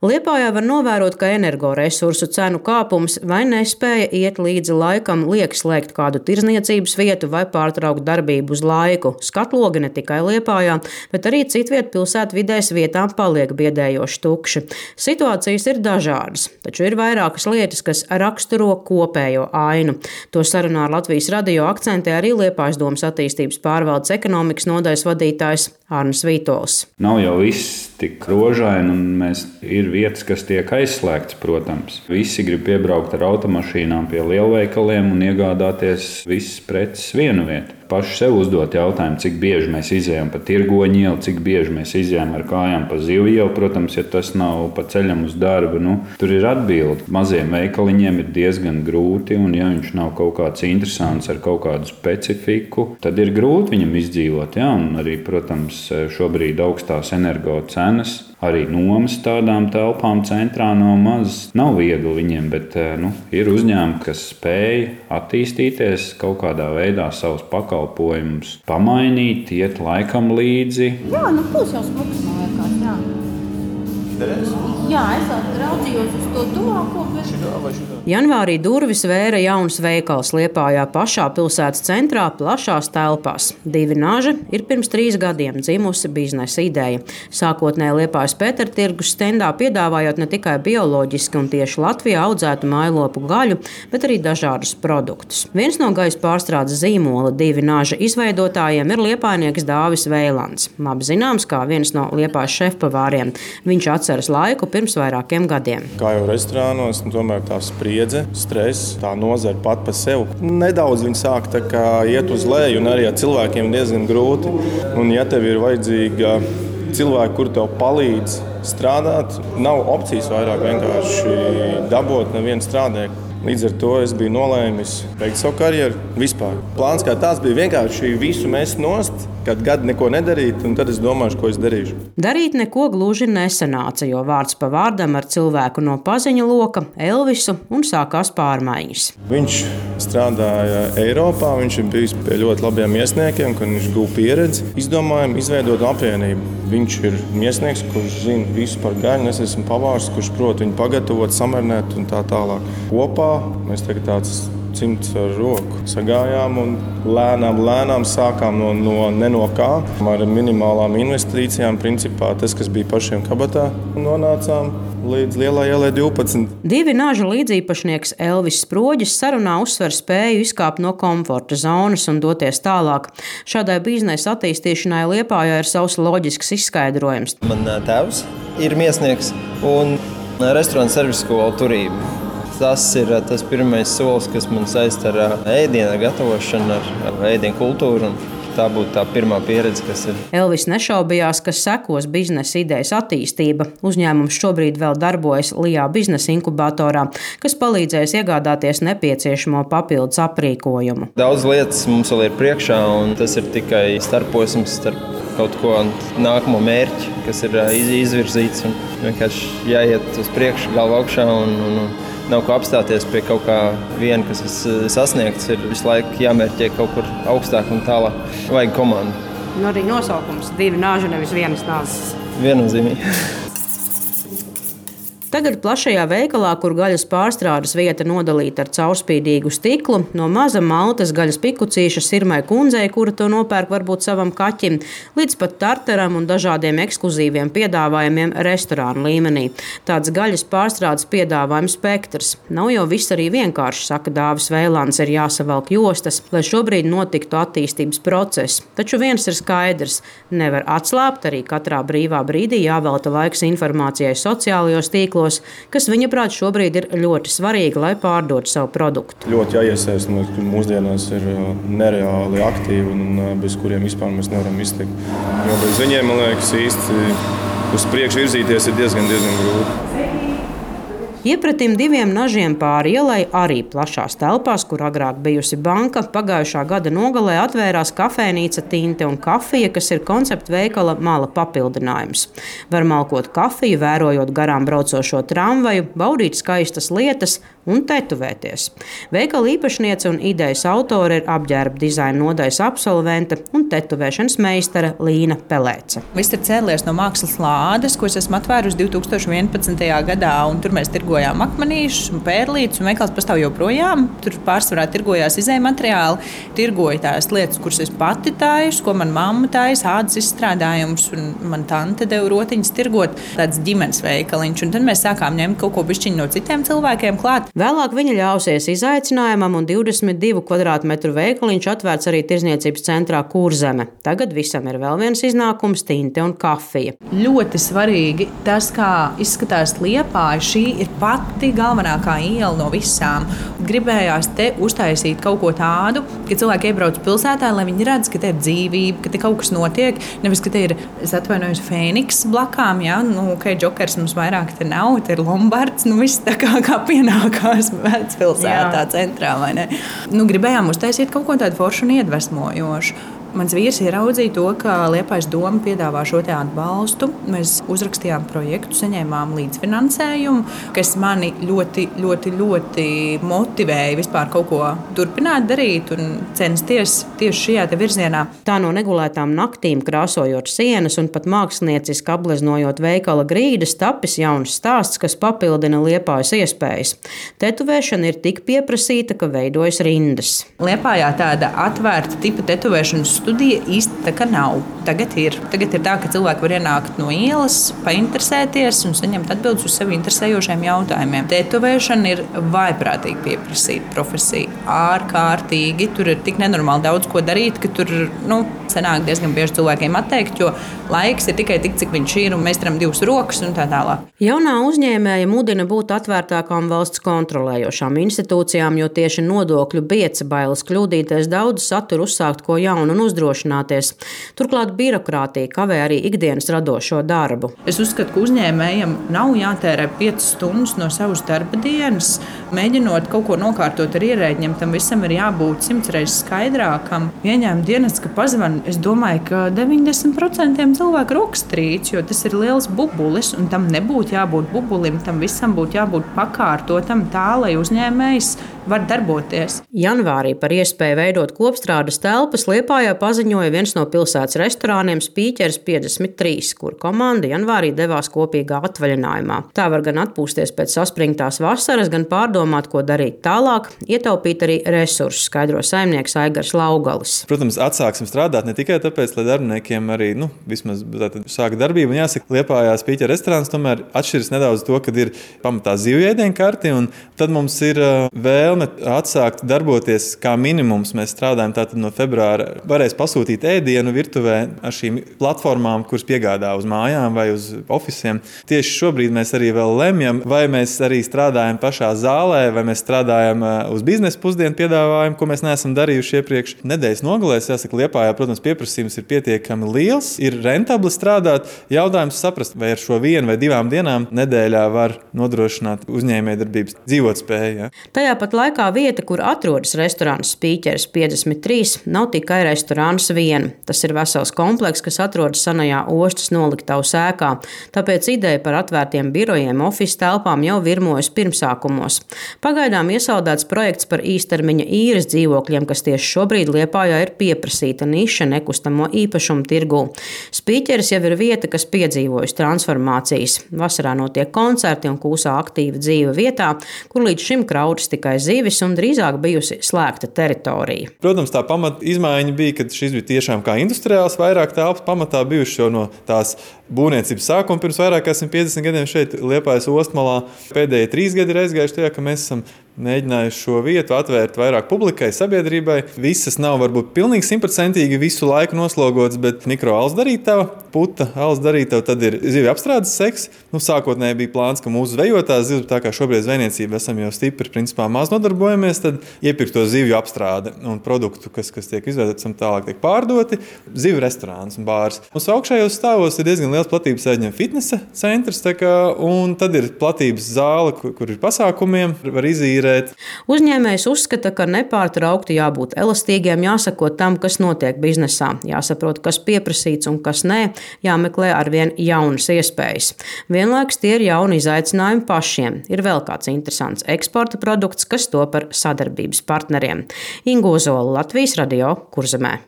Liepājā var novērot, ka energoresursu cenu kāpums vai nespēja iet līdzi laikam liek slēgt kādu tirzniecības vietu vai pārtraukt darbību uz laiku. Skatlogi ne tikai Liepājā, bet arī citviet pilsētvidēs vietām paliek biedējoši tukši. Situācijas ir dažādas, taču ir vairākas lietas, kas raksturo kopējo ainu. To sarunā ar Latvijas radio akcentē arī Liepājas domas attīstības pārvaldes ekonomikas nodaļas vadītājs Arnis Vītols. Nav jau viss tik rožaini, un mēs ir vietas, kas tiek aizslēgtas, protams. Visi grib piebraukt ar automašīnām pie lielveikaliem un iegādāties visas preces vienu vietu paši sev uzdot jautājumu, cik bieži mēs izējām pa tirgoņu ielu, cik bieži mēs izējām ar kājām pa zivju ielu. Protams, ja tas nav pa ceļam uz darbu, nu, tur ir atbilde. Maziem veikaliņiem ir diezgan grūti, un ja viņš nav kaut kāds interesants ar kaut kādu specifiku, tad ir grūti viņam izdzīvot. Ja? Un arī, protams, šobrīd augstās energo cenas arī nomas tādām telpām centrā nav maz. Nav viegli viņiem, bet nu, ir uzņēmumi, kas spēj attīstīties kaut kādā veidā savus pakalpojumus pamainīt, iet laikam līdzi. Jā, nu būs jau smuks, man liekas. Jā. Derēs? Jā, es raudzījos uz to tuvāko. Bet... Janvārī durvis vēra jauns veikals Liepājā pašā pilsētas centrā, plašās telpās. Divi naži ir pirms trīs gadiem dzimusi biznesa ideja. Sākotnēji Liepājas Pētertirgus stendā piedāvājot ne tikai bioloģiski un tieši Latvijā audzētu mailopu gaļu, bet arī dažādus produktus. Viens no gaisa pārstrādes zīmola divi naži izveidotājiem ir liepainieks Dāvis Vēlants. Labi zināms, kā viens no Liepājas šefpavāriem. Viņš atceras laiku pirms vairākiem gadiem. Kā jau restorānos, nu, tomēr tā spriedze, stress, tā nozara pat par sevi. Nedaudz sāk iet uz leju, un arī ar cilvēkiem diezgan grūti. Un, ja tev ir vajadzīga cilvēki, kur tev palīdz strādāt, nav opcijas vairāk vienkārši dabūt nevienu strādnieku. Līdz ar to es biju nolēmis beigt savu karjeru vispār. Plāns kā tāds bija vienkārši visu mest nost, kad gadu neko nedarīt, un tad es domāšu, ko es darīšu. Darīt neko gluži nesanāca, jo vārds pa vārdam ar cilvēku no paziņu loka, Elvisu, un sākās pārmaiņas. Viņš strādāja Eiropā, viņš ir bijis pie ļoti labiem iesniekiem, kad viņš guva pieredzi. Izdomājām izveidot apvienību. Viņš ir iesnieks, kurš zina visu par gaļu, es esmu pavārs, kurš prot viņu pagatavot, samērnēt un tā tālāk. Kopā mēs tagad tāds cimds ar roku. Sagājām un lēnām, lēnām sākām no, no nenokā. Ar minimālām investīcijām, principā tas, kas bija pašiem kabatā, nonācām līdz lielai ielai 12. Divi nāža līdzīpašnieks Elvis Sproģis sarunā uzsver spēju izkāpt no komforta zonas un doties tālāk. Šādai biznesa attīstīšanai Liepājā ir savs loģisks izskaidrojums. Man tēvs ir miesnieks un restorāna servisa skola turība tas ir eh, tas pirmais solis, kas man saista ar ēdienu gatavošanu, ar ēdienu kultūru. Tā būtu tā pirmā pieredze, kas ir. Elvis nešaubījās, ka sekos biznesa idejas attīstība. Uzņēmums šobrīd vēl darbojas Lijā biznesa inkubatorā, kas palīdzēs iegādāties nepieciešamo papildus aprīkojumu. Daudz lietas mums vēl ir priekšā, un tas ir tikai starposms starp kaut ko nākamo mērķi, kas ir eh, izvirzīts. Vienkārši jāiet uz priekšu, galva augšā. Un, un, un nav ko apstāties pie kaut kā viena, kas ir sasniegts. Ir visu laiku jāmērķē kaut kur augstāk un tālāk. Vajag komandu. Nu, arī nosaukums divi nāži, nevis vienas nāzes. Viennozīmīgi. Tagad plašajā veikalā, kur gaļas pārstrādes vieta nodalīta ar caurspīdīgu stiklu, no maza maltas gaļas pikucīša Sirmai kundzei, kura to nopērk varbūt savam kaķim, līdz pat tartaram un dažādiem ekskluzīviem piedāvājumiem restorānu līmenī. Tāds gaļas pārstrādes piedāvājums spektrs. Nav jau viss arī vienkārši, saka Dāvis Vēlāns, ir jāsavalk jostas, lai šobrīd notiktu attīstības process. Taču viens ir skaidrs - nevar atslābt, arī katrā brīvā brīdī jāvelta laiks informācijai sociālajos tīklos tīklos, kas viņa prāt šobrīd ir ļoti svarīgi, lai pārdotu savu produktu. Ļoti jāiesaistās, ka mūsdienās ir uh, nereāli aktīvi un uh, bez kuriem vispār mēs nevaram iztikt. Jo bez viņiem, man liekas, īsti uz priekšu virzīties ir diezgan, diezgan grūti. Iepratim diviem nažiem pāri ielai, arī plašās telpās, kur agrāk bijusi banka, pagājušā gada nogalē atvērās kafejnīca Tinte un kafija, kas ir koncepta veikala mala papildinājums. Var malkot kafiju, vērojot garām braucošo tramvaju, baudīt skaistas lietas un tetovēties. Veikala īpašniece un idejas autore ir apģērba dizaina nodaļas absolvente un tetovēšanas meistara Līna Pelēce. Viss ir cēlies no mākslas lādes, ko es esmu atvērusi 2011. gadā. Tur mēs tirgojām akmenīšus un pērlītes, un veikals pastāv joprojām. Tur pārsvarā tirgojās izējai materiāli, tirgoja tās lietas, kuras es pati tājuši, ko manā mamma taisa, ādas izstrādājumus, un man tante deva rotiņas tirgot tāds ģimenes veikaliņš. Un tad mēs sākām ņemt kaut ko pišķiņu no citiem cilvēkiem klāt. Vēlāk viņa ļausies izaicinājumam, un 22 km2 veikaliņš atvērts arī tirzniecības centrā Kurzeme. Tagad visam ir vēl viens iznākums - tinte un kafija. Ļoti svarīgi tas, kā izskatās Liepāja. Šī ir pati galvenākā iela no visām. Gribējās te uztaisīt kaut ko tādu, ka cilvēki iebrauc pilsētā, lai viņi redz, ka te ir dzīvība, ka te kaut kas notiek. Nevis, ka te ir, es atvainojos, Fēniks blakām, ja, nu, ok, Jokers mums vairāk te nav, te ir Lombards, nu viss tā kā, kā pienākās vecpilsētā centrā? Nu, gribējām uztaisīt kaut ko tādu foršu un iedvesmojošu. Mans vīrs ieraudzīja to, ka Liepais doma piedāvā šo atbalstu. Mēs uzrakstījām projektu, saņēmām līdzfinansējumu, kas mani ļoti, ļoti, ļoti motivēja vispār kaut ko turpināt darīt un censties tieši šajā virzienā. Tā no negulētām naktīm krāsojot sienas un pat mākslinieciski apgleznojot veikala grīdas, tapis jauns stāsts, kas papildina Liepājas iespējas. Tetovēšana ir tik pieprasīta, ka veidojas rindas. Liepājā tāda atvērta tipa tetovēšanas studija īsti tā kā nav. Tagad ir. Tagad ir tā, ka cilvēki var ienākt no ielas, painteresēties un saņemt atbildus uz sevi interesējošiem jautājumiem. Tetovēšana ir vaiprātīgi pieprasīta profesija. Ārkārtīgi. Tur ir tik nenormāli daudz ko darīt, ka tur nu, sanāk diezgan bieži cilvēkiem atteikt, jo laiks ir tikai tik, cik viņš ir, un mēs turam divas rokas un tā tālāk. Jaunā uzņēmēja mudina būt atvērtākām valsts kontrolējošām institūcijām, jo tieši nodokļu bieca bailes kļūdīties daudz satura uzsākt ko jaunu un uzdrošināties. Turklāt birokrātija kavē arī ikdienas radošo darbu. Es uzskatu, ka uzņēmējam nav jātērē 5 stundas no savas darba dienas, mēģinot kaut ko nokārtot ar ierēģiem. Tam visam ir jābūt simts reizes skaidrākam. Ieņēmuma dienas, ka pazvan Es domāju, ka 90% cilvēku rakstrīts, jo tas ir liels bubulis, un tam nebūtu jābūt bubulim, tam visam būtu jābūt pakārtotam tā, lai uzņēmējs var darboties. Janvārī par iespēju veidot kopstrādes telpas Liepājā paziņoja viens no pilsētas restorāniem Spīķers 53, kur komanda janvārī devās kopīgā atvaļinājumā. Tā var gan atpūsties pēc saspringtās vasaras, gan pārdomāt, ko darīt tālāk, ietaupīt arī resursus, skaidro saimnieks Aigars Laugalis. Protams, atsāksim strādāt ne tikai tāpēc, lai darbiniekiem arī nu, vismaz sāka darbību. Jāsaka, Liepājā Spīķera restorāns tomēr atšķiras nedaudz to, kad ir pamatā zivju ēdienu karti, un tad mums ir vēlme atsākt darboties kā minimums. Mēs strādājam tātad no februāra. Varēs pasūtīt ēdienu virtuvē ar šīm platformām, kuras piegādā uz mājām vai uz oficiāliem. Tieši šobrīd mēs arī lemjam, vai mēs arī strādājam pašā zālē, vai mēs strādājam uh, uz biznesa pusdienu piedāvājumu, ko mēs neesam darījuši iepriekš. Nedēļas nogalēs, jāsaka, Liepājā, protams, pieprasījums ir pietiekami liels, ir rentabli strādāt. Jautājums saprast, vai ar šo vienu vai divām dienām nedēļā var nodrošināt uzņēmējdarbības dzīvotspēju. Ja? Tajā pat laikā vieta, kur atrodas restorāns Spīķers 53, nav tikai restorāns vien. Tas ir vesels komplekss, kas atrodas senajā ostas noliktavu sēkā. Tāpēc ideja par atvērtiem birojiem, oficiālām telpām jau virmojas pirmsākumos. Pagaidām iesaldēts projekts par īstermiņa īres dzīvokļiem, kas tieši šobrīd Liepājā ir pieprasīta niša nekustamo īpašumu tirgū. Spīķeris jau ir vieta, kas piedzīvojusi transformācijas. Vasarā notiek koncerti un kūsā aktīva dzīve vietā, kur līdz šim kraujas tikai zivis un drīzāk bijusi slēgta teritorija. Protams, tā pamata izmaiņa bija, ka šis bija tiešām kā industriāls, vairāk telpas pamatā bijuši jau no tās būvniecības sākuma pirms vairāk kā 150 gadiem šeit Liepājas ostmalā. Pēdējie trīs gadi ir aizgājuši tajā, ka mēs esam mēģinājuši šo vietu atvērt vairāk publikai, sabiedrībai. Visas nav varbūt pilnīgi simtprocentīgi visu laiku noslogotas, bet mikro alus darītava, puta alus darītava, tad ir zivju apstrādes seks. Nu, sākotnēji bija plāns, ka mūsu zvejotās zivs, tā kā šobrīd zvejniecība esam jau stipri, principā maz nodarbojamies, tad iepirkt to zivju apstrāde un produktu, kas, kas tiek izvērtēti, tālāk tiek pārdoti. Zivju restorāns un bārs. Mūsu augšējos stāvos ir diezgan liels platības aizņem fitnesa centrs, kā, un tad ir platības zāle, kur, kur ir pasākumiem, var izīrēt Bet... Uzņēmējs uzskata, ka nepārtraukti jābūt elastīgiem, jāsako tam, kas notiek biznesā, jāsaprot, kas pieprasīts un kas nē, jāmeklē arvien jaunas iespējas. Vienlaikus tie ir jauni izaicinājumi pašiem. Ir vēl kāds interesants eksporta produkts, kas to par sadarbības partneriem. Ingo Zola, Latvijas radio Kurzemē.